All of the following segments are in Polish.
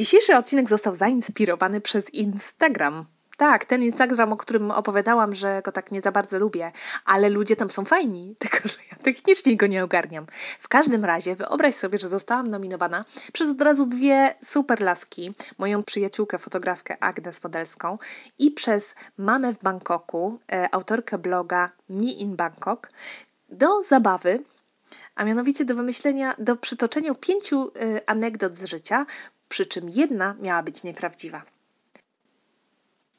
Dzisiejszy odcinek został zainspirowany przez Instagram. Tak, ten Instagram, o którym opowiadałam, że go tak nie za bardzo lubię, ale ludzie tam są fajni, tylko że ja technicznie go nie ogarniam. W każdym razie wyobraź sobie, że zostałam nominowana przez od razu dwie super laski, moją przyjaciółkę, fotografkę Agnes Podelską i przez mamę w Bangkoku, e, autorkę bloga Me in Bangkok, do zabawy, a mianowicie do wymyślenia, do przytoczenia pięciu y, anegdot z życia, przy czym jedna miała być nieprawdziwa.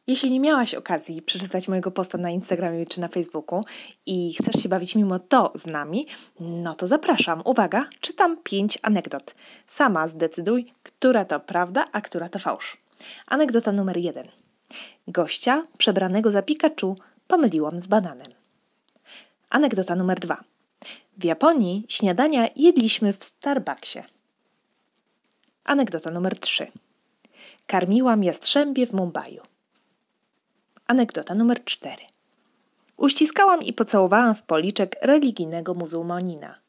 Jeśli nie miałaś okazji przeczytać mojego posta na Instagramie czy na Facebooku i chcesz się bawić mimo to z nami, no to zapraszam. Uwaga, czytam pięć anegdot. Sama zdecyduj, która to prawda, a która to fałsz. Anegdota numer jeden. Gościa przebranego za Pikachu pomyliłam z bananem. Anegdota numer dwa. W Japonii śniadania jedliśmy w Starbucksie. Anegdota numer 3. Karmiłam jastrzębie w Mumbai. Anegdota numer 4. Uściskałam i pocałowałam w policzek religijnego muzułmanina.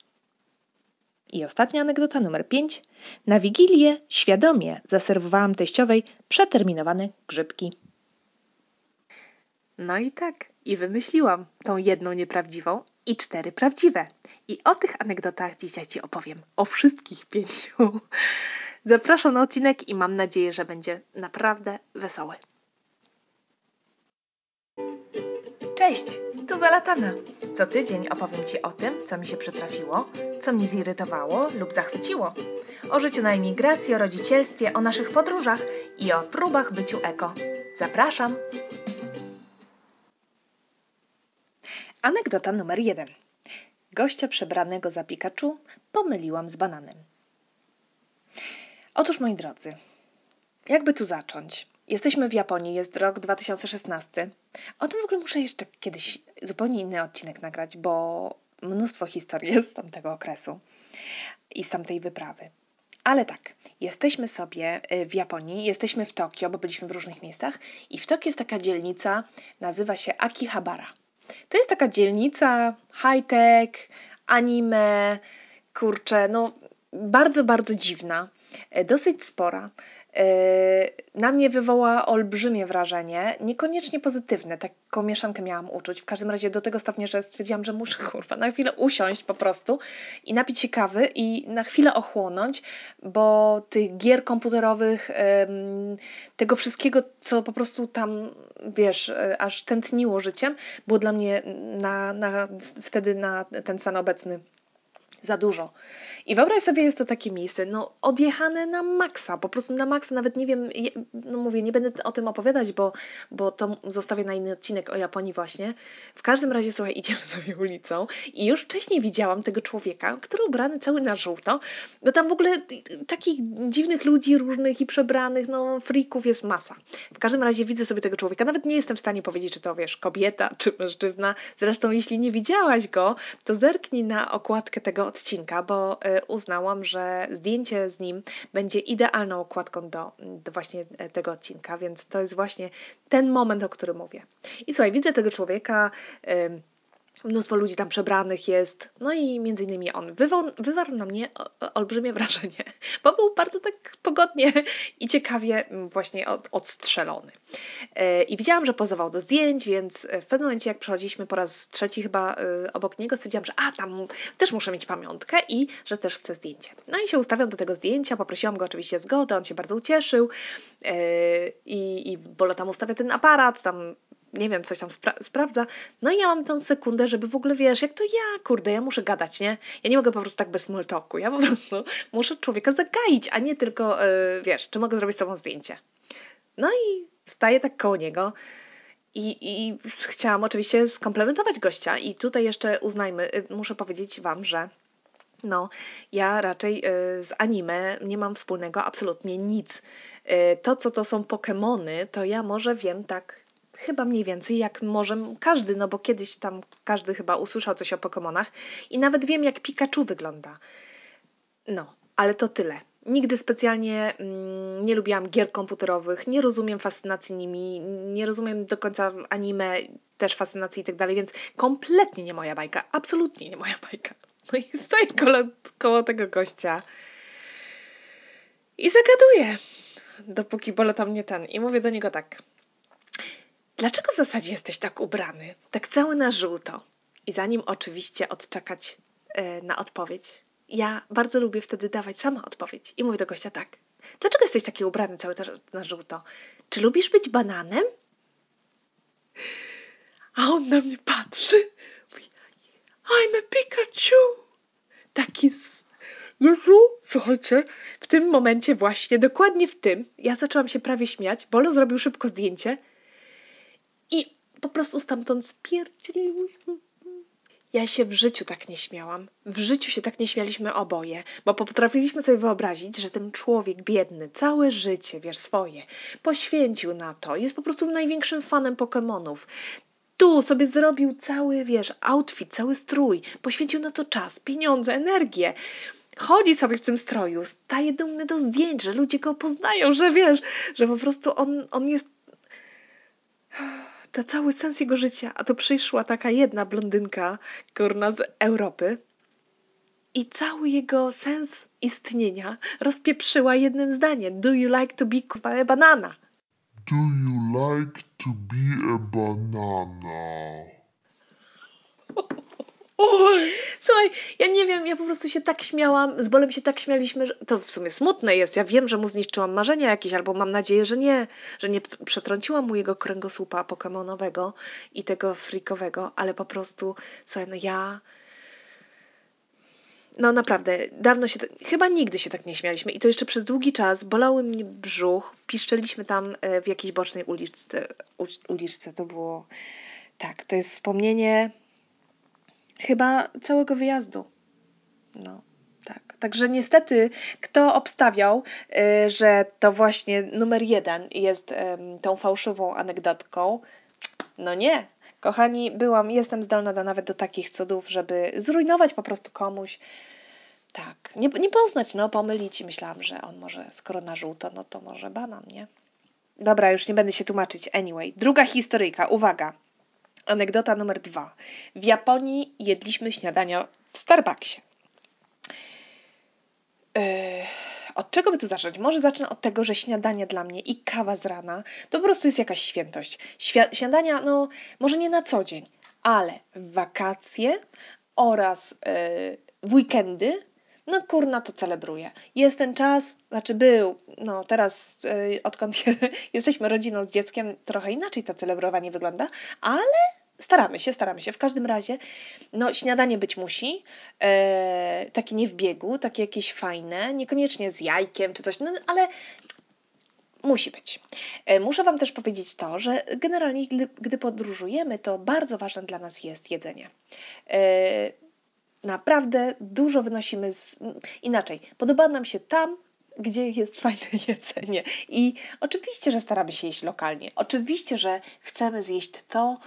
I ostatnia anegdota numer 5. Na wigilię świadomie zaserwowałam teściowej przeterminowane grzybki. No i tak, i wymyśliłam tą jedną nieprawdziwą i cztery prawdziwe. I o tych anegdotach dzisiaj Ci opowiem. O wszystkich pięciu. Zapraszam na odcinek i mam nadzieję, że będzie naprawdę wesoły. Cześć, to Zalatana. Co tydzień opowiem Ci o tym, co mi się przytrafiło, co mnie zirytowało lub zachwyciło. O życiu na emigracji, o rodzicielstwie, o naszych podróżach i o próbach byciu eko. Zapraszam! Anegdota numer jeden. Gościa przebranego za Pikachu pomyliłam z bananem. Otóż, moi drodzy, jakby tu zacząć? Jesteśmy w Japonii, jest rok 2016. O tym w ogóle muszę jeszcze kiedyś zupełnie inny odcinek nagrać, bo mnóstwo historii jest z tamtego okresu i z tamtej wyprawy. Ale tak, jesteśmy sobie y, w Japonii, jesteśmy w Tokio, bo byliśmy w różnych miejscach i w Tokio jest taka dzielnica, nazywa się Akihabara. To jest taka dzielnica high-tech, anime, kurczę, no bardzo, bardzo dziwna, dosyć spora. E, na mnie wywoła olbrzymie wrażenie, niekoniecznie pozytywne, taką mieszankę miałam uczuć, w każdym razie do tego stopnia, że stwierdziłam, że muszę kurwa na chwilę usiąść po prostu i napić się kawy i na chwilę ochłonąć, bo tych gier komputerowych, tego wszystkiego, co po prostu tam, wiesz, e, aż tętniło życiem, było dla mnie na, na, wtedy na ten stan obecny za dużo. I wyobraź sobie, jest to takie miejsce, no odjechane na maksa, po prostu na maksa, nawet nie wiem, no mówię, nie będę o tym opowiadać, bo, bo to zostawię na inny odcinek o Japonii właśnie. W każdym razie, słuchaj, idziemy sobie ulicą i już wcześniej widziałam tego człowieka, który ubrany cały na żółto, bo tam w ogóle takich dziwnych ludzi różnych i przebranych, no frików jest masa. W każdym razie widzę sobie tego człowieka, nawet nie jestem w stanie powiedzieć, czy to wiesz, kobieta, czy mężczyzna. Zresztą, jeśli nie widziałaś go, to zerknij na okładkę tego odcinka, bo y, uznałam, że zdjęcie z nim będzie idealną okładką do, do właśnie tego odcinka, więc to jest właśnie ten moment, o którym mówię. I słuchaj, widzę tego człowieka. Mnóstwo ludzi tam przebranych jest, no i między innymi on wywarł, wywarł na mnie olbrzymie wrażenie, bo był bardzo tak pogodnie i ciekawie właśnie od, odstrzelony. E, I widziałam, że pozował do zdjęć, więc w pewnym momencie jak przechodziliśmy po raz trzeci chyba e, obok niego, stwierdziłam, że a, tam też muszę mieć pamiątkę i że też chcę zdjęcie. No i się ustawiam do tego zdjęcia, poprosiłam go oczywiście zgodę, on się bardzo ucieszył e, i, i bo tam ustawia ten aparat, tam nie wiem, coś tam spra sprawdza. No i ja mam tą sekundę, żeby w ogóle, wiesz, jak to ja, kurde, ja muszę gadać, nie? Ja nie mogę po prostu tak bez small. Ja po prostu muszę człowieka zagaić, a nie tylko, yy, wiesz, czy mogę zrobić z tobą zdjęcie. No i staję tak koło niego i, i chciałam oczywiście skomplementować gościa i tutaj jeszcze uznajmy, yy, muszę powiedzieć wam, że no, ja raczej y, z anime nie mam wspólnego absolutnie nic. Y, to, co to są Pokémony, to ja może wiem tak chyba mniej więcej jak może każdy, no bo kiedyś tam każdy chyba usłyszał coś o Pokémonach i nawet wiem jak Pikachu wygląda. No, ale to tyle. Nigdy specjalnie mm, nie lubiłam gier komputerowych, nie rozumiem fascynacji nimi, nie rozumiem do końca anime, też fascynacji i tak dalej, więc kompletnie nie moja bajka, absolutnie nie moja bajka. No i stoję koło, koło tego gościa i zagaduję. dopóki Bolo tam nie ten. I mówię do niego tak. Dlaczego w zasadzie jesteś tak ubrany? Tak cały na żółto. I zanim oczywiście odczekać yy, na odpowiedź, ja bardzo lubię wtedy dawać sama odpowiedź. I mówię do gościa tak. Dlaczego jesteś taki ubrany cały na żółto? Czy lubisz być bananem? A on na mnie patrzy. Mówi, I'm a Pikachu. Taki z... Jezu, słuchajcie, w tym momencie właśnie, dokładnie w tym, ja zaczęłam się prawie śmiać. Bolo zrobił szybko zdjęcie i po prostu stamtąd spierdzieliłyśmy. Ja się w życiu tak nie śmiałam. W życiu się tak nie śmialiśmy oboje, bo potrafiliśmy sobie wyobrazić, że ten człowiek biedny całe życie, wiesz, swoje, poświęcił na to. Jest po prostu największym fanem Pokémonów. Tu sobie zrobił cały, wiesz, outfit, cały strój, poświęcił na to czas, pieniądze, energię. Chodzi sobie w tym stroju, staje dumny do zdjęć, że ludzie go poznają, że wiesz, że po prostu on, on jest to cały sens jego życia, a to przyszła taka jedna blondynka, kurna z Europy i cały jego sens istnienia rozpieprzyła jednym zdaniem. Do you like to be a banana? Do you like to be a banana? Słuchaj, ja nie wiem, ja po prostu się tak śmiałam, z Bolem się tak śmialiśmy, że to w sumie smutne jest. Ja wiem, że mu zniszczyłam marzenia jakieś, albo mam nadzieję, że nie, że nie przetrąciłam mu jego kręgosłupa pokemonowego i tego frikowego, ale po prostu, słuchaj, no ja... No naprawdę, dawno się, chyba nigdy się tak nie śmialiśmy i to jeszcze przez długi czas bolały mnie brzuch, piszczeliśmy tam e, w jakiejś bocznej uliczce, uliczce, to było, tak, to jest wspomnienie chyba całego wyjazdu. No, tak. Także niestety, kto obstawiał, y, że to właśnie numer jeden jest tą fałszywą anegdotką, no nie. Kochani, byłam, jestem zdolna do, nawet do takich cudów, żeby zrujnować po prostu komuś. Tak, nie, nie poznać, no, pomylić i myślałam, że on może, skoro na żółto, no to może banan, nie? Dobra, już nie będę się tłumaczyć. Anyway, druga historyjka, uwaga. Anegdota numer dwa. W Japonii jedliśmy śniadania w Starbucksie. Yy, od czego by tu zacząć? Może zacznę od tego, że śniadanie dla mnie i kawa z rana to po prostu jest jakaś świętość. Świ- śniadania, no, może nie na co dzień, ale w wakacje oraz yy, w weekendy no kurna to celebruję. Jest ten czas, znaczy był, no teraz yy, odkąd jesteśmy rodziną z dzieckiem, trochę inaczej to celebrowanie wygląda, ale staramy się, staramy się. W każdym razie, no śniadanie być musi, e, takie nie w biegu, takie jakieś fajne, niekoniecznie z jajkiem czy coś, no ale musi być. E, muszę Wam też powiedzieć to, że generalnie gdy, gdy podróżujemy, to bardzo ważne dla nas jest jedzenie. Naprawdę dużo wynosimy z... Inaczej, podoba nam się tam, gdzie jest fajne jedzenie. I oczywiście, że staramy się jeść lokalnie. Oczywiście, że chcemy zjeść to,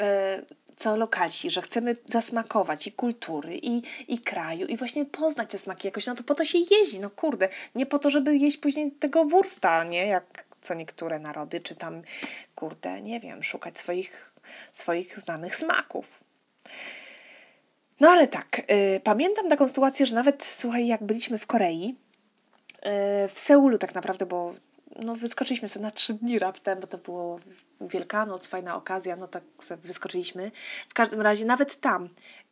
e, co lokalsi, że chcemy zasmakować i kultury, i, i kraju, i właśnie poznać te smaki jakoś. No to po to się jeździ, no kurde. Nie po to, żeby jeść później tego wursta, nie? Jak co niektóre narody, czy tam, kurde, nie wiem, szukać swoich, swoich znanych smaków. No ale tak, y, pamiętam taką sytuację, że nawet, słuchaj, jak byliśmy w Korei, y, w Seulu tak naprawdę, bo no, wyskoczyliśmy sobie na trzy dni raptem, bo to było Wielkanoc, fajna okazja, no tak sobie wyskoczyliśmy. W każdym razie nawet tam,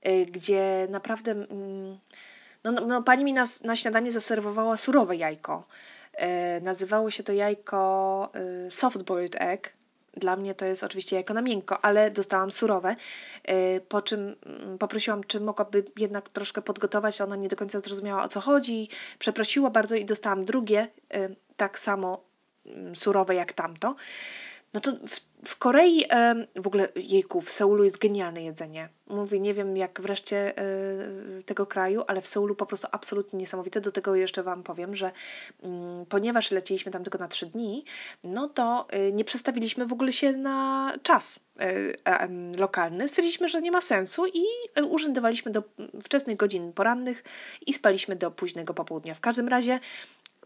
y, gdzie naprawdę mm, no, no, no, pani mi na, na śniadanie zaserwowała surowe jajko. Nazywało się to jajko soft boiled egg dla mnie to jest oczywiście jajko na miękko, ale dostałam surowe, y, po czym mm, poprosiłam, czy mogłaby jednak troszkę podgotować. Ona nie do końca zrozumiała o co chodzi, przeprosiła bardzo i dostałam drugie, y, tak samo mm, surowe jak tamto. No to w, w Korei w ogóle, jejku, w Seulu jest genialne jedzenie. Mówię, nie wiem jak wreszcie e, tego kraju, ale w Seulu po prostu absolutnie niesamowite. Do tego jeszcze Wam powiem, że mm, ponieważ lecieliśmy tam tylko na trzy dni, no to e, nie przestawiliśmy w ogóle się na czas e, lokalny. Stwierdziliśmy, że nie ma sensu i urzędowaliśmy do wczesnych godzin porannych i spaliśmy do późnego popołudnia. W każdym razie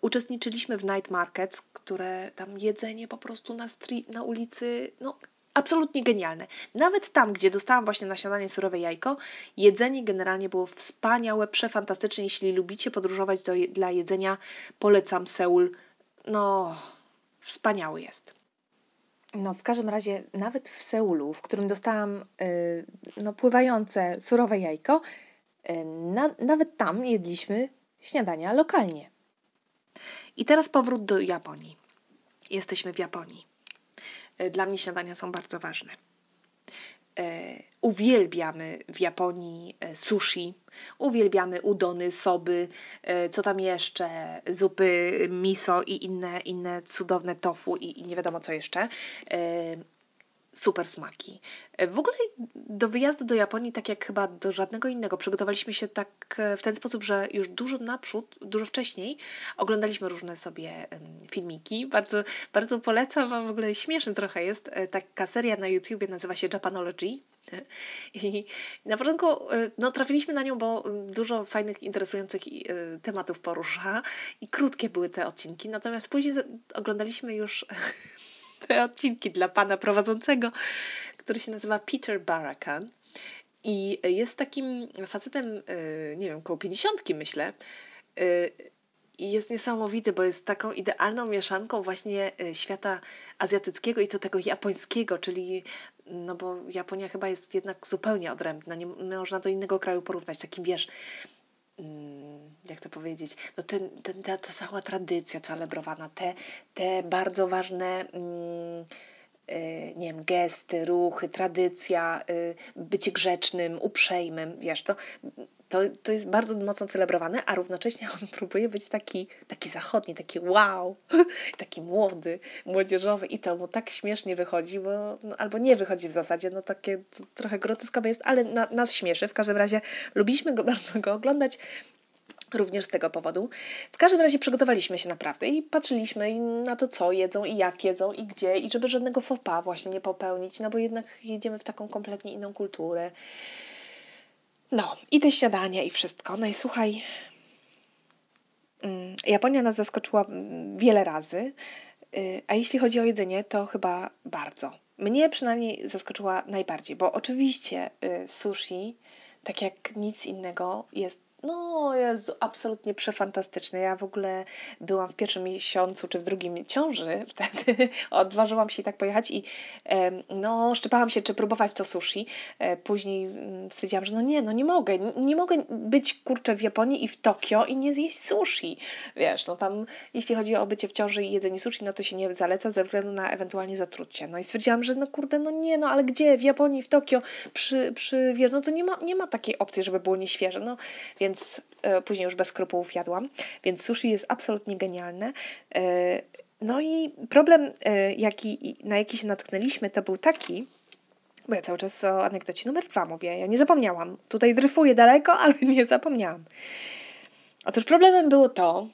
uczestniczyliśmy w night markets, które tam jedzenie po prostu na, na ulicy, no absolutnie genialne. Nawet tam, gdzie dostałam właśnie na śniadanie surowe jajko, jedzenie generalnie było wspaniałe, przefantastyczne. Jeśli lubicie podróżować do, dla jedzenia, polecam Seul no, wspaniały jest. No, w każdym razie, nawet w Seulu, w którym dostałam yy, no, pływające surowe jajko, yy, na, nawet tam jedliśmy śniadania lokalnie. I teraz powrót do Japonii. Jesteśmy w Japonii. Yy, dla mnie śniadania są bardzo ważne. E, uwielbiamy w Japonii e, sushi, uwielbiamy udony, soby, e, co tam jeszcze, zupy miso i inne, inne cudowne tofu i, i nie wiadomo co jeszcze super smaki. W ogóle do wyjazdu do Japonii, tak jak chyba do żadnego innego, przygotowaliśmy się tak e, w ten sposób, że już dużo naprzód, dużo wcześniej oglądaliśmy różne sobie filmiki. Bardzo, bardzo polecam Wam, w ogóle śmieszny trochę jest. E, taka seria na YouTubie nazywa się Japanology. I na początku e, no, trafiliśmy na nią, bo dużo fajnych, interesujących tematów porusza i krótkie były te odcinki. Natomiast później oglądaliśmy już te odcinki dla pana prowadzącego, który się nazywa Peter Barakan. I jest takim facetem, y, nie wiem, około pięćdziesiątki myślę. Y, I jest niesamowity, bo jest taką idealną mieszanką właśnie y, świata azjatyckiego i to tego japońskiego, czyli no bo Japonia chyba jest jednak zupełnie odrębna, nie można do innego kraju porównać. Takim wiesz, jak to powiedzieć, no ten, ten, ta, ta cała tradycja celebrowana, te, te bardzo ważne mm, nie wiem, gesty, ruchy, tradycja, y, bycie grzecznym, uprzejmym, wiesz, to, to, to jest bardzo mocno celebrowane, a równocześnie on próbuje być taki, taki zachodni, taki wow, taki młody, młodzieżowy i to mu tak śmiesznie wychodzi, bo no, albo nie wychodzi w zasadzie, no takie trochę groteskowe jest, ale na, nas śmieszy, w każdym razie lubiliśmy go bardzo go oglądać, Również z tego powodu. W każdym razie przygotowaliśmy się naprawdę i patrzyliśmy na to, co jedzą i jak jedzą i gdzie, i żeby żadnego pas właśnie nie popełnić, no bo jednak jedziemy w taką kompletnie inną kulturę. No, i te śniadania i wszystko. No i słuchaj, mm, Japonia nas zaskoczyła mm, wiele razy, y, a jeśli chodzi o jedzenie, to chyba bardzo. Mnie przynajmniej zaskoczyła najbardziej, bo oczywiście y, sushi, tak jak nic innego, jest no, jest absolutnie przefantastyczny. Ja w ogóle byłam w pierwszym miesiącu czy w drugim ciąży, wtedy odważyłam się tak pojechać i no, szczypałam się, czy próbować to sushi. E, później mm, stwierdziłam, że no nie, no nie mogę, nie mogę być kurczę w Japonii i w Tokio i nie zjeść sushi. Wiesz, no tam jeśli chodzi o bycie w ciąży i jedzenie sushi, no to się nie zaleca ze względu na ewentualnie zatrucie. No i stwierdziłam, że no kurde, no nie, no ale gdzie? W Japonii, w Tokio, przy, przy wiesz, no to nie ma, nie ma takiej opcji, żeby było nieświeże. No więc więc e, później już bez skrupułów jadłam. Więc sushi jest absolutnie genialne. E, no i problem, e, jaki, na jaki się natknęliśmy, to był taki, bo ja cały czas o anegdocie numer dwa mówię. Ja nie zapomniałam. Tutaj dryfuję daleko, ale nie zapomniałam. Otóż problemem było to,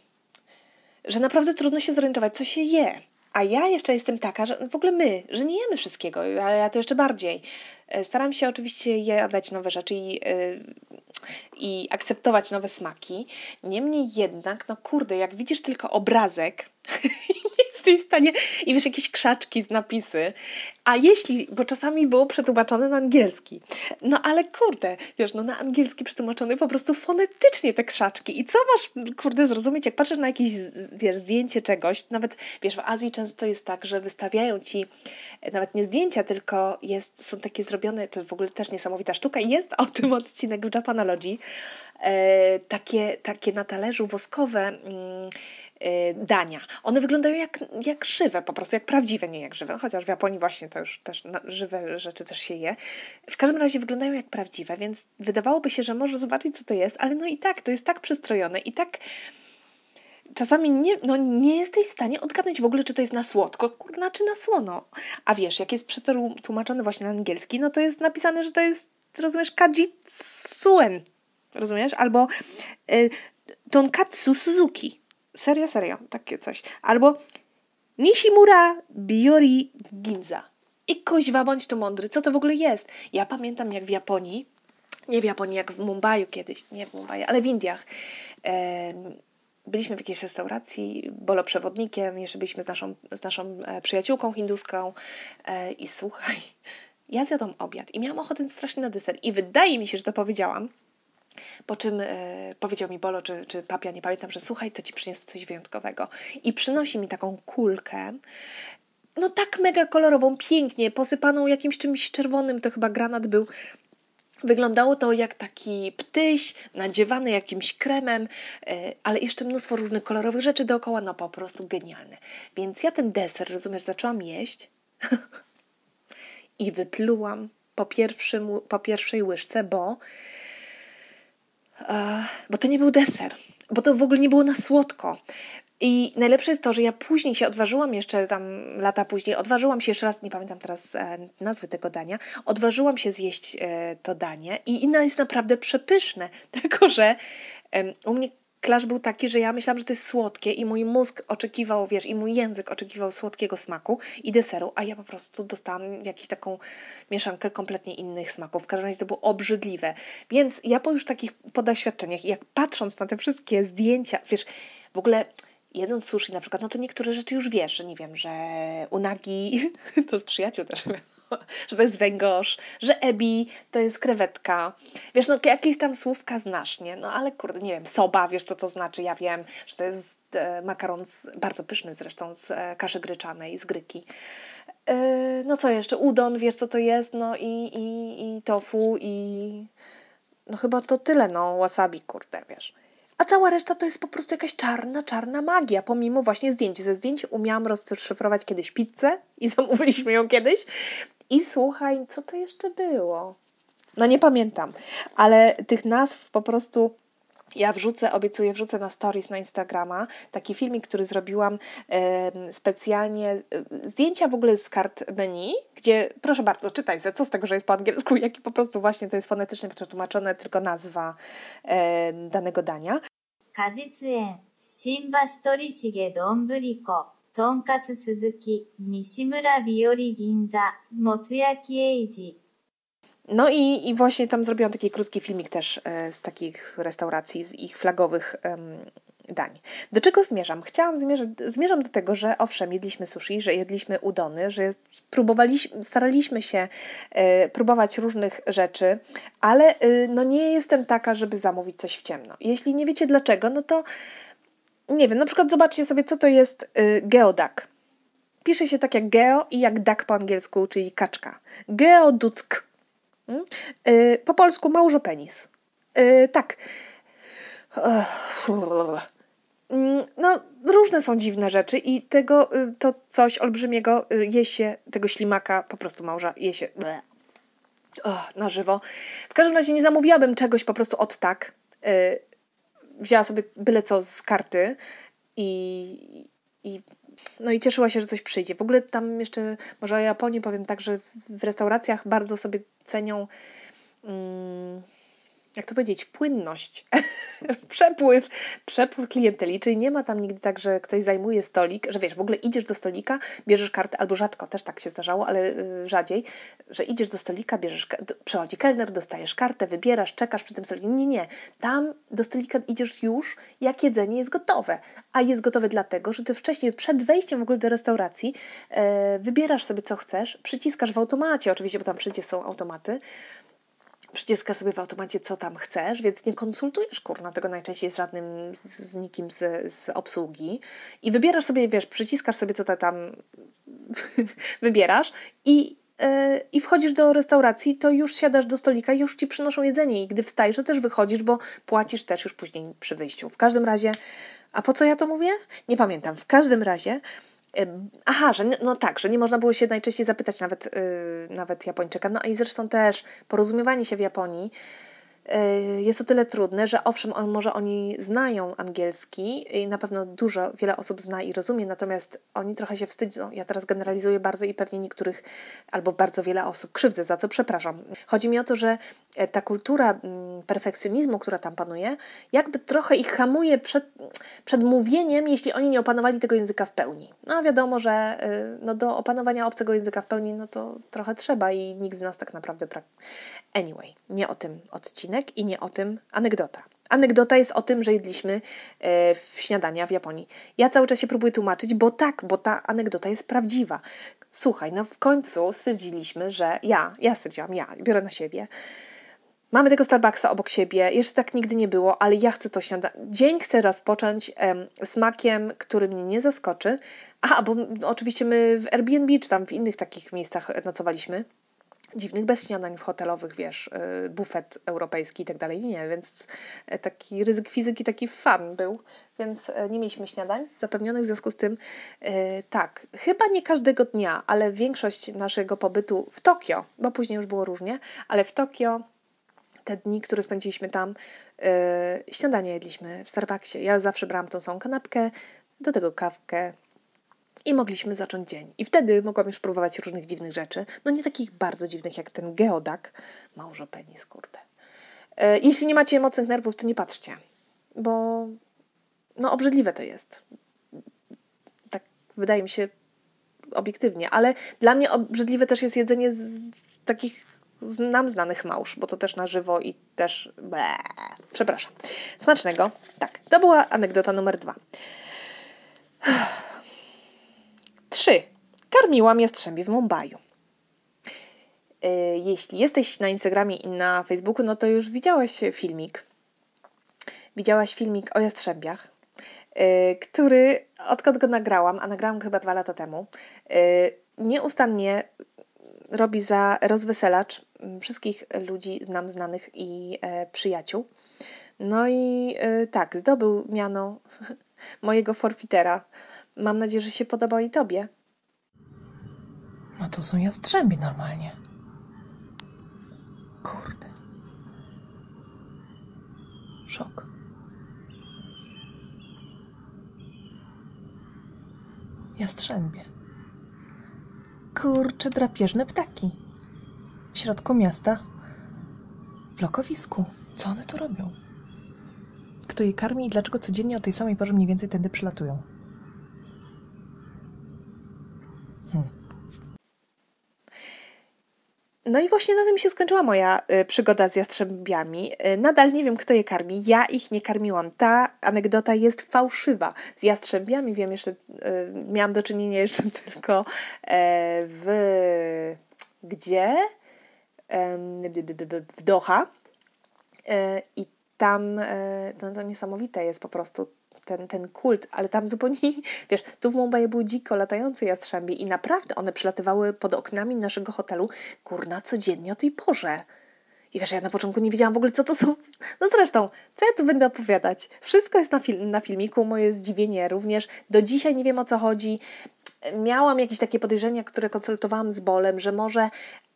że naprawdę trudno się zorientować, co się je. A ja jeszcze jestem taka, że w ogóle my, że nie jemy wszystkiego, ale ja to jeszcze bardziej. E, staram się oczywiście jadać nowe rzeczy i, e, i akceptować nowe smaki. Niemniej jednak, no kurde, jak widzisz tylko obrazek stanie i wiesz, jakieś krzaczki z napisy. A jeśli, bo czasami było przetłumaczone na angielski, no ale kurde, wiesz, no na angielski przetłumaczony po prostu fonetycznie te krzaczki. I co masz, kurde, zrozumieć, jak patrzysz na jakieś, wiesz, zdjęcie czegoś, nawet, wiesz, w Azji często jest tak, że wystawiają ci nawet nie zdjęcia, tylko jest, są takie zrobione, to w ogóle też niesamowita sztuka i jest o tym odcinek w Japanology, e, takie, takie na talerzu woskowe, mm, dania. One wyglądają jak, jak żywe, po prostu jak prawdziwe, nie jak żywe, chociaż w Japonii właśnie to już też żywe rzeczy też się je. W każdym razie wyglądają jak prawdziwe, więc wydawałoby się, że może zobaczyć, co to jest, ale no i tak, to jest tak przystrojone i tak czasami nie, no, nie jesteś w stanie odgadnąć w ogóle, czy to jest na słodko, kurna, czy na słono. A wiesz, jak jest przetłumaczone właśnie na angielski, no to jest napisane, że to jest, rozumiesz, kajitsuen, rozumiesz? Albo y, tonkatsu Suzuki. Serio, serio, takie coś. Albo Nishimura Biori Ginza. I kuźwa, bądź tu mądry, co to w ogóle jest? Ja pamiętam jak w Japonii, nie w Japonii, jak w Mumbai kiedyś, nie w Mumbai, ale w Indiach, e, byliśmy w jakiejś restauracji, boloprzewodnikiem, jeszcze byliśmy z naszą, z naszą e, przyjaciółką hinduską e, i słuchaj, ja zjadłam obiad i miałam ochotę strasznie na deser i wydaje mi się, że to powiedziałam, Po czym e, powiedział mi Bolo, czy, czy papia, nie pamiętam, że słuchaj, to ci przyniosę coś wyjątkowego. I przynosi mi taką kulkę, no tak mega kolorową, pięknie, posypaną jakimś czymś czerwonym, to chyba granat był. Wyglądało to jak taki ptyś nadziewany jakimś kremem, e, ale jeszcze mnóstwo różnych kolorowych rzeczy dookoła, no po prostu genialne. Więc ja ten deser, rozumiesz, zaczęłam jeść i wyplułam po, pierwszym, po pierwszej łyżce, bo, bo to nie był deser, bo to w ogóle nie było na słodko. I najlepsze jest to, że ja później się odważyłam, jeszcze tam lata później, odważyłam się jeszcze raz, nie pamiętam teraz e, nazwy tego dania, odważyłam się zjeść e, to danie i inne jest naprawdę przepyszne, tylko że e, u mnie klasz był taki, że ja myślałam, że to jest słodkie i mój mózg oczekiwał, wiesz, i mój język oczekiwał słodkiego smaku i deseru, a ja po prostu dostałam jakąś taką mieszankę kompletnie innych smaków. W każdym razie to było obrzydliwe. Więc ja po już takich podoświadczeniach, jak patrząc na te wszystkie zdjęcia, wiesz, w ogóle jedząc sushi na przykład, no to niektóre rzeczy już wiesz, że nie wiem, że unagi to z przyjaciół też, że to jest węgorz, że ebi to jest krewetka. Wiesz, no jakieś tam słówka znasz, nie? No ale kurde, nie wiem, soba, wiesz co to znaczy, ja wiem, że to jest e, makaron z, bardzo pyszny zresztą z e, kaszy gryczanej, z gryki. E, no co jeszcze? Udon, wiesz co to jest, no i, i, i tofu i no chyba to tyle, no wasabi, kurde, wiesz a cała reszta to jest po prostu jakaś czarna, czarna magia, pomimo właśnie zdjęć. Ze zdjęć umiałam rozszyfrować kiedyś pizzę i zamówiliśmy ją kiedyś. I słuchaj, co to jeszcze było? No nie pamiętam, ale tych nazw po prostu ja wrzucę, obiecuję, wrzucę na stories na Instagrama taki filmik, który zrobiłam e, specjalnie. Zdjęcia w ogóle z kart menu, gdzie proszę bardzo, czytaj co z tego, że jest po angielsku, jak i po prostu właśnie to jest fonetycznie przetłumaczone, tylko nazwa e, danego dania. Kazitsuen, Shinba Storishige Donburiko, Tonkatsu Suzuki, Mishimura Biori Ginza, Motsuyaki Eiji, no i, i właśnie tam zrobiłam taki krótki filmik też e, z takich restauracji, z ich flagowych dań. Do czego zmierzam? Chciałam zmierzać, zmierzam do tego, że owszem, jedliśmy sushi, że jedliśmy udony, że próbowaliśmy, staraliśmy się e, próbować różnych rzeczy, ale e, no nie jestem taka, żeby zamówić coś w ciemno. Jeśli nie wiecie dlaczego, no to nie wiem, na przykład zobaczcie sobie, co to jest geoduck. Pisze się tak jak geo i jak duck po angielsku, czyli kaczka. Geoduck? Y, po polsku małżopenis. Y, tak. Mm, no, różne są dziwne rzeczy i tego, y, to coś olbrzymiego je się, tego ślimaka po prostu małża je się na żywo. W każdym razie nie zamówiłabym czegoś po prostu od tak. Wzięła sobie byle co z karty i, i no i cieszyła się, że coś przyjdzie. W ogóle tam jeszcze, może o Japonii powiem tak, że w restauracjach bardzo sobie cenią. Jak to powiedzieć, płynność, przepływ, przepływ klienteli, czyli nie ma tam nigdy tak, że ktoś zajmuje stolik, że wiesz, w ogóle idziesz do stolika, bierzesz kartę, albo rzadko też tak się zdarzało, ale y, rzadziej, że idziesz do stolika, bierzesz, przychodzi kelner, dostajesz kartę, wybierasz, czekasz przy tym stoliku. Nie, nie, tam do stolika idziesz już, jak jedzenie jest gotowe, a jest gotowe dlatego, że ty wcześniej, przed wejściem w ogóle do restauracji, e, wybierasz sobie co chcesz, przyciskasz w automacie, oczywiście, bo tam wszędzie są automaty, przyciskasz sobie w automacie, co tam chcesz, więc nie konsultujesz kurna tego najczęściej z żadnym, z, z nikim z, z obsługi i wybierasz sobie, wiesz, przyciskasz sobie, co tam wybierasz i e, i wchodzisz do restauracji, to już siadasz do stolika i już ci przynoszą jedzenie. I gdy wstajesz, to też wychodzisz, bo płacisz też już później przy wyjściu. W każdym razie, a po co ja to mówię? Nie pamiętam. W każdym razie Aha, że no tak, że nie można było się najczęściej zapytać nawet, yy, nawet Japończyka. No i zresztą też porozumiewanie się w Japonii Y, jest to tyle trudne, że owszem, on, może oni znają angielski i na pewno dużo, wiele osób zna i rozumie, natomiast oni trochę się wstydzą. Ja teraz generalizuję bardzo i pewnie niektórych albo bardzo wiele osób krzywdzę, za co przepraszam. Chodzi mi o to, że e, ta kultura mm, perfekcjonizmu, która tam panuje, jakby trochę ich hamuje przed, przed mówieniem, jeśli oni nie opanowali tego języka w pełni. No wiadomo, że y, no, do opanowania obcego języka w pełni, no to trochę trzeba i nikt z nas tak naprawdę... Anyway, nie o tym odcinek odcinek i nie o tym anegdota. Anegdota jest o tym, że jedliśmy e, w śniadania w Japonii. Ja cały czas się próbuję tłumaczyć, bo tak, bo ta anegdota jest prawdziwa. Słuchaj, no w końcu stwierdziliśmy, że ja, ja stwierdziłam, ja, biorę na siebie. Mamy tego Starbucksa obok siebie, jeszcze tak nigdy nie było, ale ja chcę to śniadanie. Dzień chcę rozpocząć em, smakiem, który mnie nie zaskoczy. Aha, bo oczywiście my w Airbnb czy tam w innych takich miejscach nocowaliśmy dziwnych, bez śniadań w hotelowych, wiesz, y, bufet europejski i tak dalej, nie, więc e, taki ryzyk fizyki, taki fan był, więc e, nie mieliśmy śniadań zapewnionych, w związku z tym e, tak, chyba nie każdego dnia, ale większość naszego pobytu w Tokio, bo później już było różnie, ale w Tokio te dni, które spędziliśmy tam, śniadanie jedliśmy w Starbucksie. Ja zawsze brałam tą samą kanapkę, do tego kawkę, i mogliśmy zacząć dzień. I wtedy mogłam już próbować różnych dziwnych rzeczy. No nie takich bardzo dziwnych jak ten geodak. Małżo penis, kurde. E, jeśli nie macie mocnych nerwów, to nie patrzcie, bo no obrzydliwe to jest. Tak wydaje mi się obiektywnie, ale dla mnie obrzydliwe też jest jedzenie z takich nam znanych małż, bo to też na żywo i też Ble. Przepraszam. Smacznego. Tak, to była anegdota numer dwa. 3. Karmiłam jastrzębie w Mumbai. E, jeśli jesteś na Instagramie i na Facebooku, no to już widziałaś filmik. Widziałaś filmik o jastrzębiach, e, który odkąd go nagrałam, a nagrałam go chyba dwa lata temu, e, nieustannie robi za rozweselacz wszystkich ludzi nam znanych i przyjaciół. No i tak, zdobył miano mojego forfitera Mam nadzieję, że się podoba i tobie. No to są jastrzębie normalnie. Kurde. Szok. Jastrzębie. Kurcze drapieżne ptaki. W środku miasta. W lokowisku. Co one tu robią? Kto je karmi i dlaczego codziennie o tej samej porze mniej więcej tędy przylatują? No i właśnie na tym się skończyła moja y, przygoda z jastrzębiami. Y, nadal nie wiem, kto je karmi. Ja ich nie karmiłam. Ta anegdota jest fałszywa. Z jastrzębiami wiem jeszcze, y, miałam do czynienia jeszcze tylko e, w gdzie? W Doha. E, I tam no, to niesamowite jest po prostu ten, ten kult, ale tam zupełnie, wiesz, tu w Mumbai były dziko latające jastrzębie i naprawdę one przylatywały pod oknami naszego hotelu, kurna, codziennie o tej porze. I wiesz, ja na początku nie wiedziałam w ogóle, co to są. No zresztą, co ja tu będę opowiadać? Wszystko jest na, film, na filmiku, moje zdziwienie również. Do dzisiaj nie wiem o co chodzi. Miałam jakieś takie podejrzenia, które konsultowałam z Bolem, że może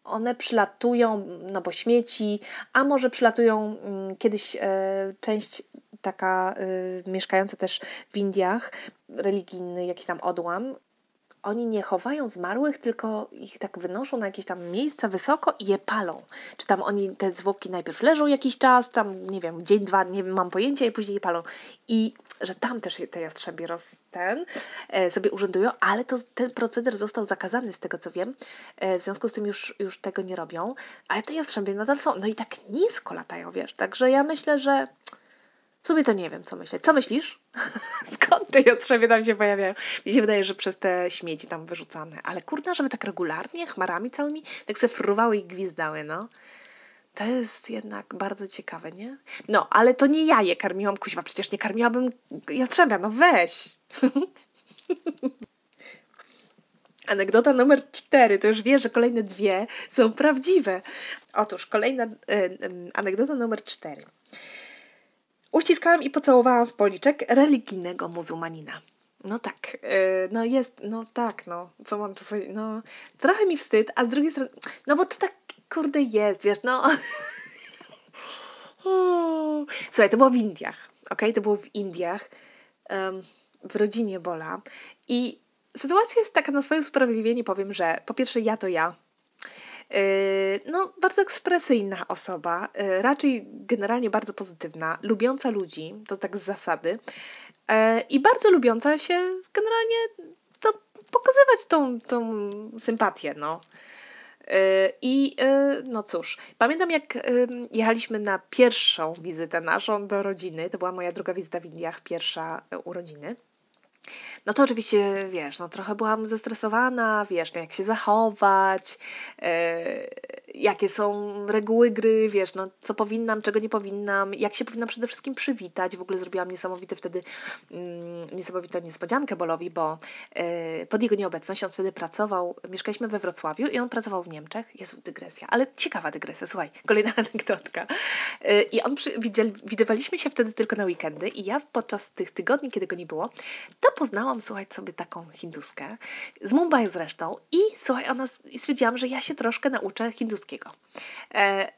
one przylatują, no bo śmieci, a może przylatują mm, kiedyś e, część taka y, mieszkająca też w Indiach, religijny jakiś tam odłam, oni nie chowają zmarłych, tylko ich tak wynoszą na jakieś tam miejsca wysoko i je palą. Czy tam oni, te zwłoki najpierw leżą jakiś czas, tam nie wiem, dzień, dwa, nie mam pojęcia i później je palą. I że tam też te jastrzębie roz, ten, e, sobie urzędują, ale to, ten proceder został zakazany z tego co wiem, e, w związku z tym już, już tego nie robią, ale te jastrzębie nadal są. No i tak nisko latają, wiesz, także ja myślę, że w sumie to nie wiem, co myśleć. Co myślisz? Skąd te jastrzębie tam się pojawiają? Mi się wydaje, że przez te śmieci tam wyrzucane. Ale kurna, żeby tak regularnie, chmarami całymi, tak se fruwały i gwizdały, no. To jest jednak bardzo ciekawe, nie? No, ale to nie ja je karmiłam, kuźwa, przecież nie karmiłabym jastrzębia, no weź. Anegdota numer cztery, to już wiesz, że kolejne dwie są prawdziwe. Otóż kolejna y, y, anegdota numer cztery. Uściskałam i pocałowałam w policzek religijnego muzułmanina. No tak, yy, no jest, no tak, no, co mam tu powiedzieć, no, trochę mi wstyd, a z drugiej strony, no bo to tak, kurde, jest, wiesz, no. Słuchaj, to było w Indiach, ok? To było w Indiach, um, w rodzinie Bola i sytuacja jest taka na swoje usprawiedliwienie, powiem, że po pierwsze ja to ja, no, bardzo ekspresyjna osoba, yy, raczej generalnie bardzo pozytywna, lubiąca ludzi, to tak z zasady, yy, i bardzo lubiąca się generalnie to pokazywać tą, tą sympatię, no. I no cóż, pamiętam jak jechaliśmy na pierwszą wizytę naszą do rodziny, to była moja druga wizyta w Indiach, pierwsza urodziny. No to oczywiście, wiesz, no trochę byłam zestresowana, wiesz, no jak się zachować. Jakie są reguły gry, wiesz, no, co powinnam, czego nie powinnam, jak się powinnam przede wszystkim przywitać. W ogóle zrobiłam niesamowity wtedy, mm, niesamowitą niespodziankę Bolowi, bo y, pod jego nieobecność on wtedy pracował, mieszkaliśmy we Wrocławiu i on pracował w Niemczech. Jezu, dygresja, ale ciekawa dygresja, słuchaj, kolejna anegdotka. Y, I on, przy, widywaliśmy się wtedy tylko na weekendy i ja podczas tych tygodni, kiedy go nie było, to poznałam, słuchaj, sobie taką hinduskę, z Mumbai zresztą i słuchaj, ona, stwierdziłam, że ja się troszkę nauczę hinduskiego. E,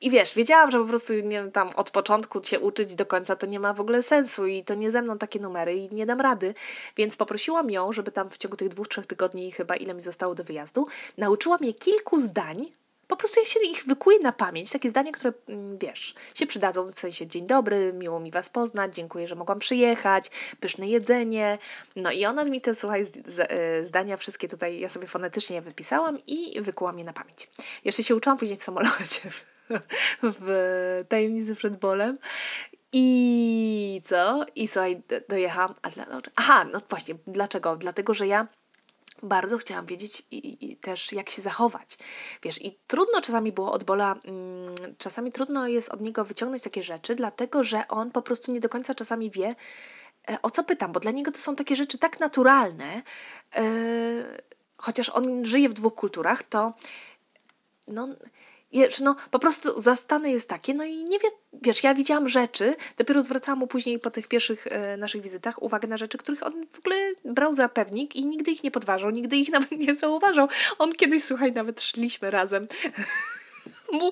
i wiesz, wiedziałam, że po prostu nie tam od początku się uczyć do końca to nie ma w ogóle sensu i to nie ze mną takie numery i nie dam rady, więc poprosiłam ją, żeby tam w ciągu tych dwóch, trzech tygodni chyba ile mi zostało do wyjazdu, nauczyła mnie kilku zdań, po prostu ja się ich wykuję na pamięć, takie zdania, które mm, wiesz, się przydadzą w sensie dzień dobry, miło mi was poznać, dziękuję, że mogłam przyjechać, pyszne jedzenie. No i ona mi te słuchaj e, zdania wszystkie tutaj ja sobie fonetycznie wypisałam i wykułam je na pamięć. Jeszcze się uczyłam później w samolocie w tajemnicy przed bolem. I co? I słuchaj, dojechałam. Aha, no właśnie, dlaczego? Dlatego, że ja bardzo chciałam wiedzieć i, i, też, jak się zachować. Wiesz, i trudno czasami było od Bola, mm, czasami trudno jest od niego wyciągnąć takie rzeczy, dlatego że on po prostu nie do końca czasami wie, e, o co pytam, bo dla niego to są takie rzeczy tak naturalne, e, chociaż on żyje w dwóch kulturach, to no, No po prostu zastane jest takie, no i nie wie, wiesz, ja widziałam rzeczy, dopiero zwracałam mu później po tych pierwszych e, naszych wizytach uwagę na rzeczy, których on w ogóle brał za pewnik i nigdy ich nie podważał, nigdy ich nawet nie zauważał. On kiedyś, słuchaj, nawet szliśmy razem, mu,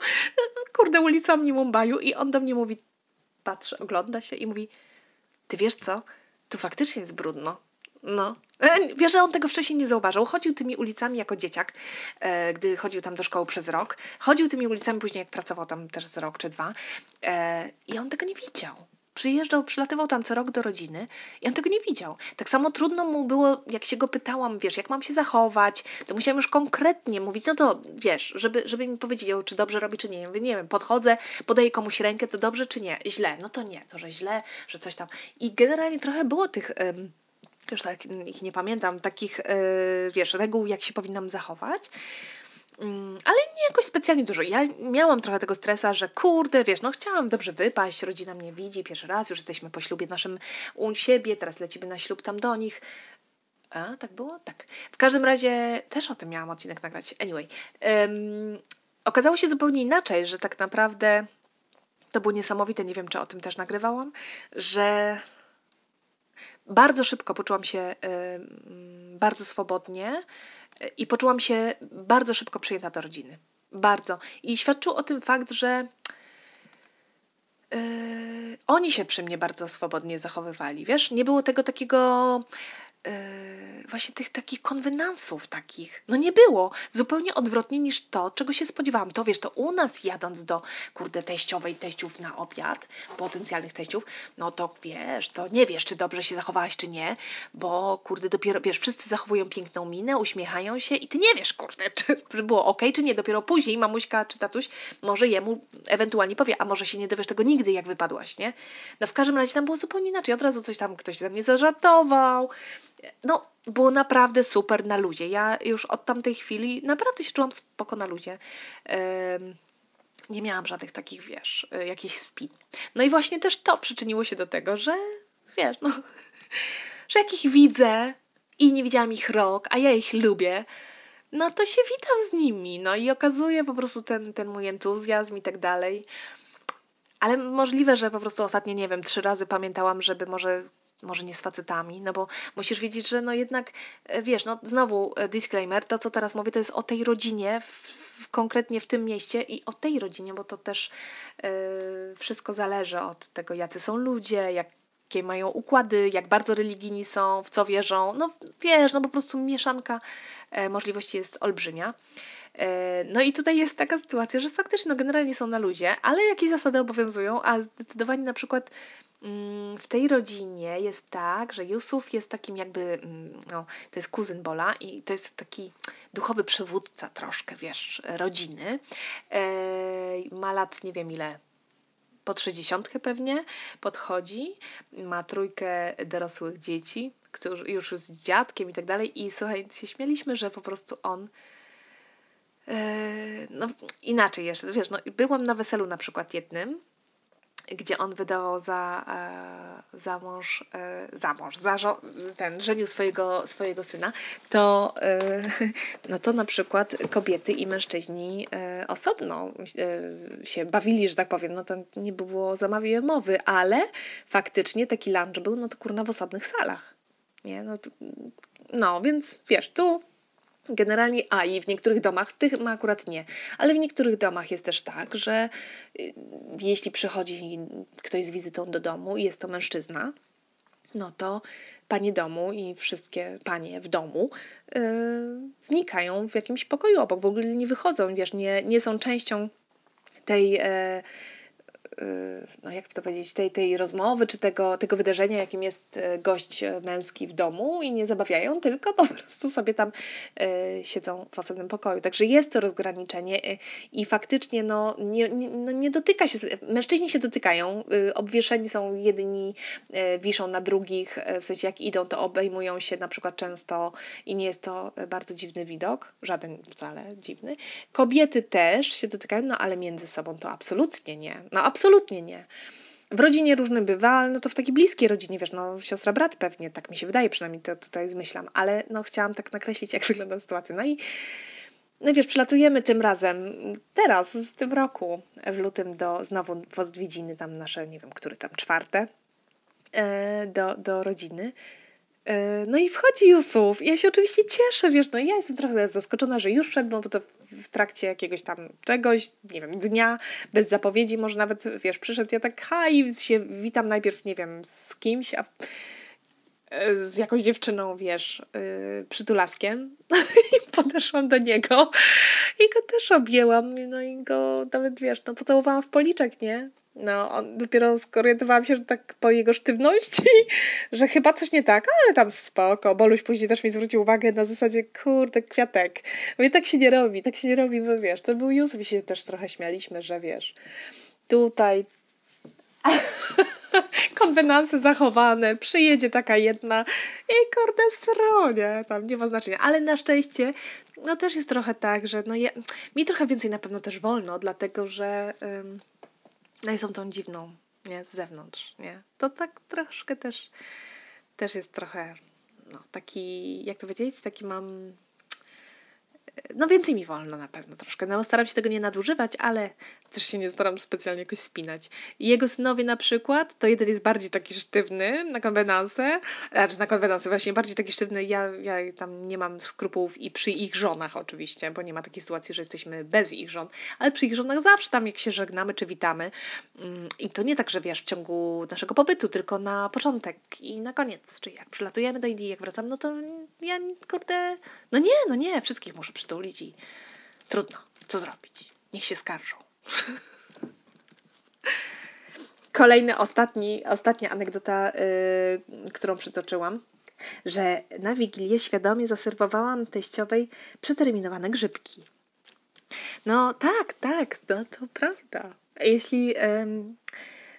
kurde, ulicami Mumbaiu i on do mnie mówi, patrzy, ogląda się i mówi, ty wiesz co, tu faktycznie jest brudno. No. E, wiesz, że on tego wcześniej nie zauważył. Chodził tymi ulicami jako dzieciak, e, gdy chodził tam do szkoły przez rok. Chodził tymi ulicami później, jak pracował tam też z rok czy dwa. E, I on tego nie widział przyjeżdżał, przylatywał tam co rok do rodziny i on tego nie widział. Tak samo trudno mu było, jak się go pytałam, wiesz, jak mam się zachować, to musiałam już konkretnie mówić, no to wiesz, żeby, żeby mi powiedział, czy dobrze robi, czy nie. Mówię, nie wiem, podchodzę, podaję komuś rękę, to dobrze, czy nie. Źle, no to nie, to że źle, że coś tam. I generalnie trochę było tych już tak ich nie pamiętam, takich, e, wiesz, reguł, jak się powinnam zachować. Mm, ale nie jakoś specjalnie dużo. Ja miałam trochę tego stresa, że kurde, wiesz, no chciałam dobrze wypaść, rodzina mnie widzi, pierwszy raz, już jesteśmy po ślubie naszym u siebie, teraz lecimy na ślub tam do nich. A, tak było? Tak. W każdym razie też o tym miałam odcinek nagrać. Anyway. Um, okazało się zupełnie inaczej, że tak naprawdę to było niesamowite, nie wiem, czy o tym też nagrywałam, że bardzo szybko poczułam się bardzo swobodnie y, i poczułam się bardzo szybko przyjęta do rodziny. Bardzo. I świadczył o tym fakt, że yy, oni się przy mnie bardzo swobodnie zachowywali. Wiesz, nie było tego takiego właśnie tych takich konwenansów takich, no nie było. Zupełnie odwrotnie niż to, czego się spodziewałam. To wiesz, to u nas jadąc do, kurde, teściowej, teściów na obiad, potencjalnych teściów, no to wiesz, to nie wiesz, czy dobrze się zachowałaś, czy nie, bo kurde, dopiero, wiesz, wszyscy zachowują piękną minę, uśmiechają się i ty nie wiesz, kurde, czy było ok, czy nie. Dopiero później mamuśka czy tatuś może jemu ewentualnie powie, a może się nie dowiesz tego nigdy, jak wypadłaś, nie? No w każdym razie tam było zupełnie inaczej. Od razu coś tam ktoś ze mnie zażartował, no, było naprawdę super na luzie. Ja już od tamtej chwili naprawdę się czułam spoko na luzie. Nie miałam żadnych takich, wiesz, e, jakichś spin. No i właśnie też to przyczyniło się do tego, że wiesz, no, że jak ich widzę i nie widziałam ich rok, a ja ich lubię, no to się witam z nimi, no i okazuje po prostu ten, ten mój entuzjazm i tak dalej. Ale możliwe, że po prostu ostatnio, nie wiem, trzy razy pamiętałam, żeby może może nie z facetami, no bo musisz wiedzieć, że no jednak, e, wiesz, no znowu e, disclaimer, to co teraz mówię, to jest o tej rodzinie, w, w, konkretnie w tym mieście i o tej rodzinie, bo to też yy, wszystko zależy od tego, jacy są ludzie, jakie mają układy, jak bardzo religijni są, w co wierzą, no wiesz, no po prostu mieszanka możliwości jest olbrzymia. No i tutaj jest taka sytuacja, że faktycznie no generalnie są na luzie, ale jakieś zasady obowiązują, a zdecydowanie na przykład w tej rodzinie jest tak, że Yusuf jest takim jakby, mm, no, to jest kuzyn Bola i to jest taki duchowy przywódca troszkę, wiesz, rodziny. Ma lat nie wiem ile, po trzydziestkę pewnie, podchodzi, ma trójkę dorosłych dzieci, którzy już z dziadkiem i tak dalej i słuchaj, się śmialiśmy, że po prostu on no inaczej jeszcze, wiesz, no, byłam na weselu na przykład jednym, gdzie on wydawał za, e, za mąż, e, za mąż, za ten, żenił swojego, swojego syna, to, e, no to na przykład kobiety i mężczyźni osobno się bawili, że tak powiem, no to nie było zamawiania mowy, ale faktycznie taki lunch był, no to kurna w osobnych salach, nie, no, to, no więc wiesz, tu Generalnie, a i w niektórych domach, w tych ma akurat nie, ale w niektórych domach jest też tak, że y, jeśli przychodzi ktoś z wizytą do domu i jest to mężczyzna, no to panie domu i wszystkie panie w domu yy, znikają w jakimś pokoju obok, w ogóle nie wychodzą, wiesz, nie, nie są częścią tej. Yy, no jak to powiedzieć, tej, tej rozmowy, czy tego, tego wydarzenia, jakim jest y, gość męski w domu i nie zabawiają, tylko po prostu sobie tam y, siedzą w osobnym pokoju. Także jest to rozgraniczenie i faktycznie no, nie, nie, no, nie dotyka się, mężczyźni się dotykają, obwieszeni są jedni, wiszą na drugich, w sensie jak idą, to obejmują się na przykład często i nie jest to bardzo dziwny widok, żaden wcale dziwny. Kobiety też się dotykają, no ale między sobą to absolutnie nie. No absolutnie Absolutnie nie. W rodzinie różnym bywa, no to w takiej bliskiej rodzinie, wiesz, no siostra, brat pewnie, tak mi się wydaje, przynajmniej to tutaj zmyślam, ale no chciałam tak nakreślić, jak wygląda sytuacja. No i no wiesz, przylatujemy tym razem, teraz, w tym roku, w lutym, do znowu w odwiedziny tam nasze, nie wiem, który tam, czwarte, e, do, do rodziny. E, no i wchodzi Jusuf. Ja się oczywiście cieszę, wiesz, no ja jestem trochę zaskoczona, że już wszedł, no bo to w trakcie jakiegoś tam czegoś, nie wiem, dnia, bez zapowiedzi, może nawet, wiesz, przyszedł, ja tak haj, się witam najpierw, nie wiem, z kimś, a z jakąś dziewczyną, wiesz, yy, przytulaskiem i podeszłam do niego i go też objęłam, no i go nawet, wiesz, no pocałowałam w policzek, nie? No, on, dopiero skorientowałam się, że tak po jego sztywności, że chyba coś nie tak, ale tam spoko. Boluś później też mi zwrócił uwagę na zasadzie, kurde, kwiatek. Mówię, tak się nie robi, tak się nie robi, bo wiesz, to był Józef i się też trochę śmialiśmy, że wiesz, tutaj konwenanse zachowane, przyjedzie taka jedna i kurde stronie, tam nie ma znaczenia. Ale na szczęście, no też jest trochę tak, że no ja, mi trochę więcej na pewno też wolno, dlatego że... Ym, no i są tą dziwną, nie, z zewnątrz, nie. To tak troszkę też, też jest trochę, no, taki, jak to powiedzieć, taki mam no więcej mi wolno na pewno troszkę. No staram się tego nie nadużywać, ale też się nie staram specjalnie jakoś spinać. Jego synowie na przykład, to jeden jest bardziej taki sztywny na konwenanse, znaczy na konwenanse właśnie bardziej taki sztywny, ja, ja tam nie mam skrupułów i przy ich żonach oczywiście, bo nie ma takiej sytuacji, że jesteśmy bez ich żon, ale przy ich żonach zawsze tam jak się żegnamy czy witamy mm, i to nie tak, że wiesz, w ciągu naszego pobytu, tylko na początek i na koniec, czyli jak przylatujemy do Indii, jak wracamy, no to ja kurde, no nie, no nie, wszystkich muszę przytulić przytulić i trudno, co zrobić? Niech się skarżą. Kolejny, ostatni, ostatnia anegdota, yy, którą przytoczyłam, że na Wigilię świadomie zaserwowałam teściowej przeterminowane grzybki. No tak, tak, no to prawda. Jeśli yy,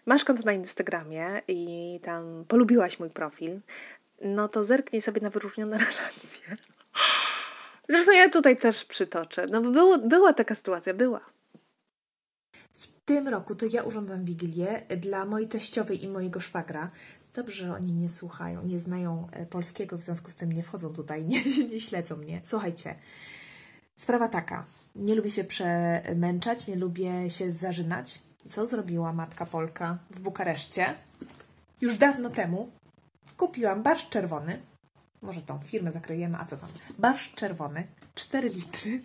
masz konto na Instagramie i tam polubiłaś mój profil, no to zerknij sobie na wyróżnione relacje. Zresztą ja tutaj też przytoczę. No było, była taka sytuacja, była. W tym roku to ja urządzam Wigilię dla mojej teściowej i mojego szwagra. Dobrze, że oni nie słuchają, nie znają e, polskiego, w związku z tym nie wchodzą tutaj, nie, nie śledzą mnie. Słuchajcie, sprawa taka. Nie lubię się przemęczać, nie lubię się zażynać. Co zrobiła matka Polka w Bukareszcie? Już dawno temu kupiłam barszcz czerwony, może tą firmę zakryjemy, a co tam? Barszcz czerwony, 4 litry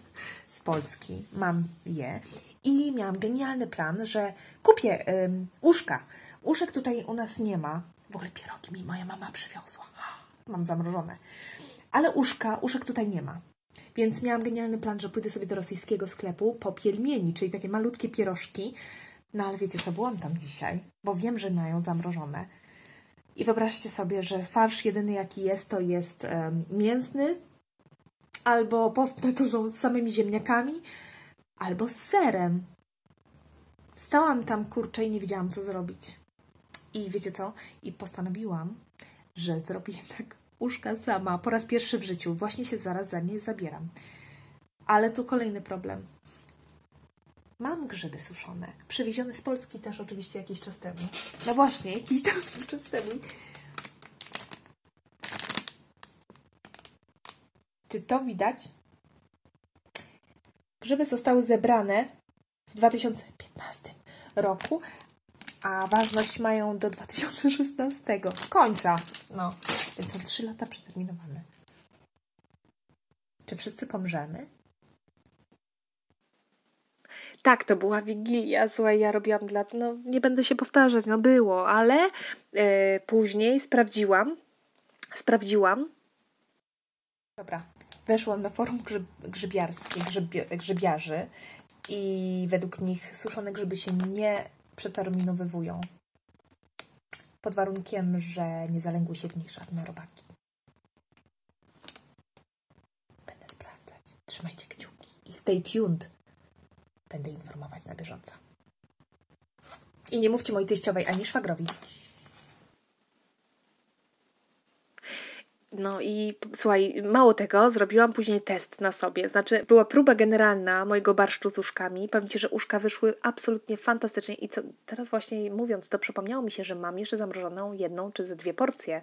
z Polski, mam je i miałam genialny plan, że kupię um, uszka. Uszek tutaj u nas nie ma. W ogóle pierogi mi moja mama przywiozła. Mam zamrożone. Ale uszka, uszek tutaj nie ma. Więc miałam genialny plan, że pójdę sobie do rosyjskiego sklepu po pielmieni, czyli takie malutkie pierożki. No ale wiecie co, byłam tam dzisiaj, bo wiem, że mają zamrożone. I wyobraźcie sobie, że farsz jedyny jaki jest, to jest mięsny, albo postne to są z samymi ziemniakami, albo z serem. Stałam tam kurczę i nie wiedziałam, co zrobić. I wiecie co? I postanowiłam, że zrobię tak uszka sama po raz pierwszy w życiu. Właśnie się zaraz za nie zabieram. Ale tu kolejny problem. Mam grzyby suszone, przywiezione z Polski też oczywiście jakiś czas temu. No właśnie, jakiś tam czas temu. Czy to widać? Grzyby zostały zebrane w 2015 roku, a ważność mają do 2016 końca. No, więc są 3 lata przeterminowane. Czy wszyscy pomrzemy? Tak, to była Wigilia, słuchaj, ja robiłam dla... No, nie będę się powtarzać, no było, ale e, później sprawdziłam, sprawdziłam. Dobra, weszłam na forum grzyb, grzybiarskie, grzybiarzy i według nich suszone grzyby się nie przeterminowywują. Pod warunkiem, że nie zalęgły się w nich żadne robaki. Będę sprawdzać. Trzymajcie kciuki i stay tuned. Będę informować na bieżąco. I nie mówcie mojej teściowej ani szwagrowi. No i słuchaj, mało tego, zrobiłam później test na sobie. Znaczy, była próba generalna mojego barszczu z uszkami. Powiem Ci, że uszka wyszły absolutnie fantastycznie. I co, teraz właśnie mówiąc, to przypomniało mi się, że mam jeszcze zamrożoną jedną czy ze dwie porcje.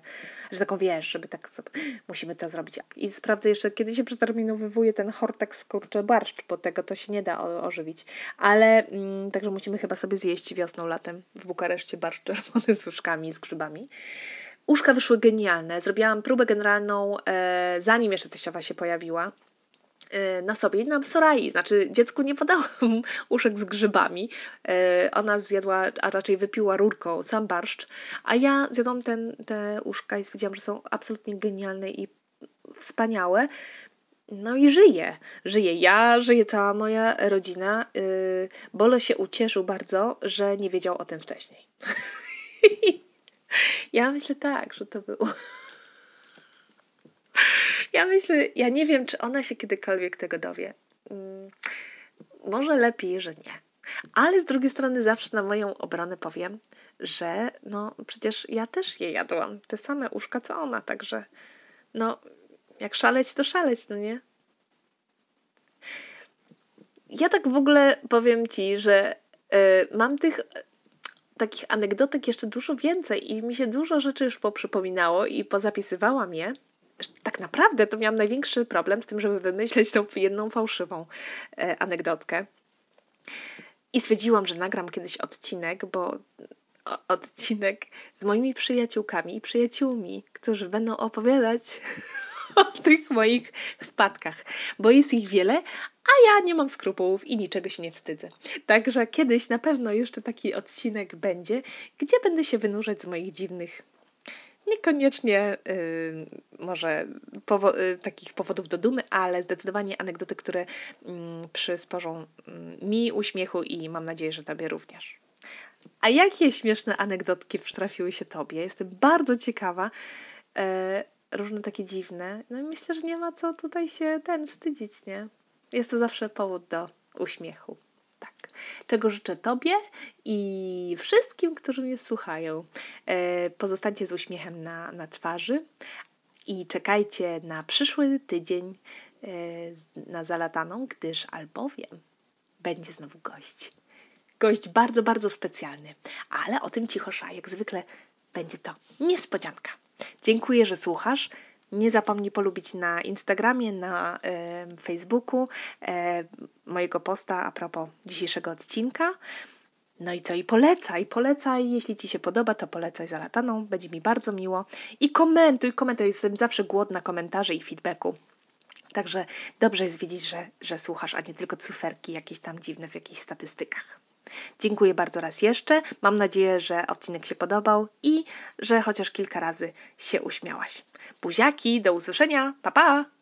Że taką wiesz, żeby tak sobie, musimy to zrobić. I sprawdzę jeszcze, kiedy się przeterminowywuje ten hortek kurczę barszcz, bo tego to się nie da ożywić. Ale mm, także musimy chyba sobie zjeść wiosną, latem w Bukareszcie barszcz czerwony z uszkami, z grzybami. Uszka wyszły genialne. Zrobiłam próbę generalną, e, zanim jeszcze teściowa się pojawiła e, na sobie na Sorai. Znaczy, dziecku nie podałam uszek z grzybami. E, ona zjadła, a raczej wypiła rurką sam barszcz, a ja zjadłam ten, te uszka i stwierdziłam, że są absolutnie genialne i wspaniałe. No i żyje, żyje ja, żyje cała moja rodzina. Bolo się ucieszył bardzo, że nie wiedział o tym wcześniej. Ja myślę tak, że to było. Ja myślę, ja nie wiem, czy ona się kiedykolwiek tego dowie. Mm, może lepiej, że nie. Ale z drugiej strony zawsze na moją obronę powiem, że no przecież ja też je jadłam. Te same uszka co ona, także no jak szaleć, to szaleć, no nie? Ja tak w ogóle powiem Ci, że y, mam tych takich anegdotek jeszcze dużo więcej i mi się dużo rzeczy już poprzypominało i pozapisywałam je. Tak naprawdę to miałam największy problem z tym, żeby wymyśleć tą jedną fałszywą e, anegdotkę. I stwierdziłam, że nagram kiedyś odcinek, bo odcinek z moimi przyjaciółkami i przyjaciółmi, którzy będą opowiadać o tych moich wpadkach, bo jest ich wiele, a ja nie mam skrupułów i niczego się nie wstydzę. Także kiedyś na pewno jeszcze taki odcinek będzie, gdzie będę się wynurzać z moich dziwnych Niekoniecznie y, może powo y, takich powodów do dumy, ale zdecydowanie anegdoty, które y, przysporzą y, mi uśmiechu i mam nadzieję, że Tobie również. A jakie śmieszne anegdotki przytrafiły się Tobie? Jestem bardzo ciekawa. E, różne takie dziwne. No i myślę, że nie ma co tutaj się ten wstydzić, nie? Jest to zawsze powód do uśmiechu. Tak. Czego życzę Tobie i wszystkim, którzy mnie słuchają. E, pozostańcie z uśmiechem na, na twarzy i czekajcie na przyszły tydzień e, na zalataną, gdyż albowiem będzie znowu gość. Gość bardzo, bardzo specjalny, ale o tym cichosza, jak zwykle będzie to niespodzianka. Dziękuję, że słuchasz. Nie zapomnij polubić na Instagramie, na Facebooku mojego posta a propos dzisiejszego odcinka. No i co? I polecaj, polecaj. Jeśli Ci się podoba, to polecaj za lataną. Będzie mi bardzo miło. I komentuj, komentuj. Jestem zawsze głodna komentarzy i feedbacku. Także dobrze jest wiedzieć, że, że słuchasz, a nie tylko cyferki jakieś tam dziwne w jakichś statystykach. Dziękuję bardzo raz jeszcze. Mam nadzieję, że odcinek się podobał i że chociaż kilka razy się uśmiałaś. Buziaki, do usłyszenia. Pa pa!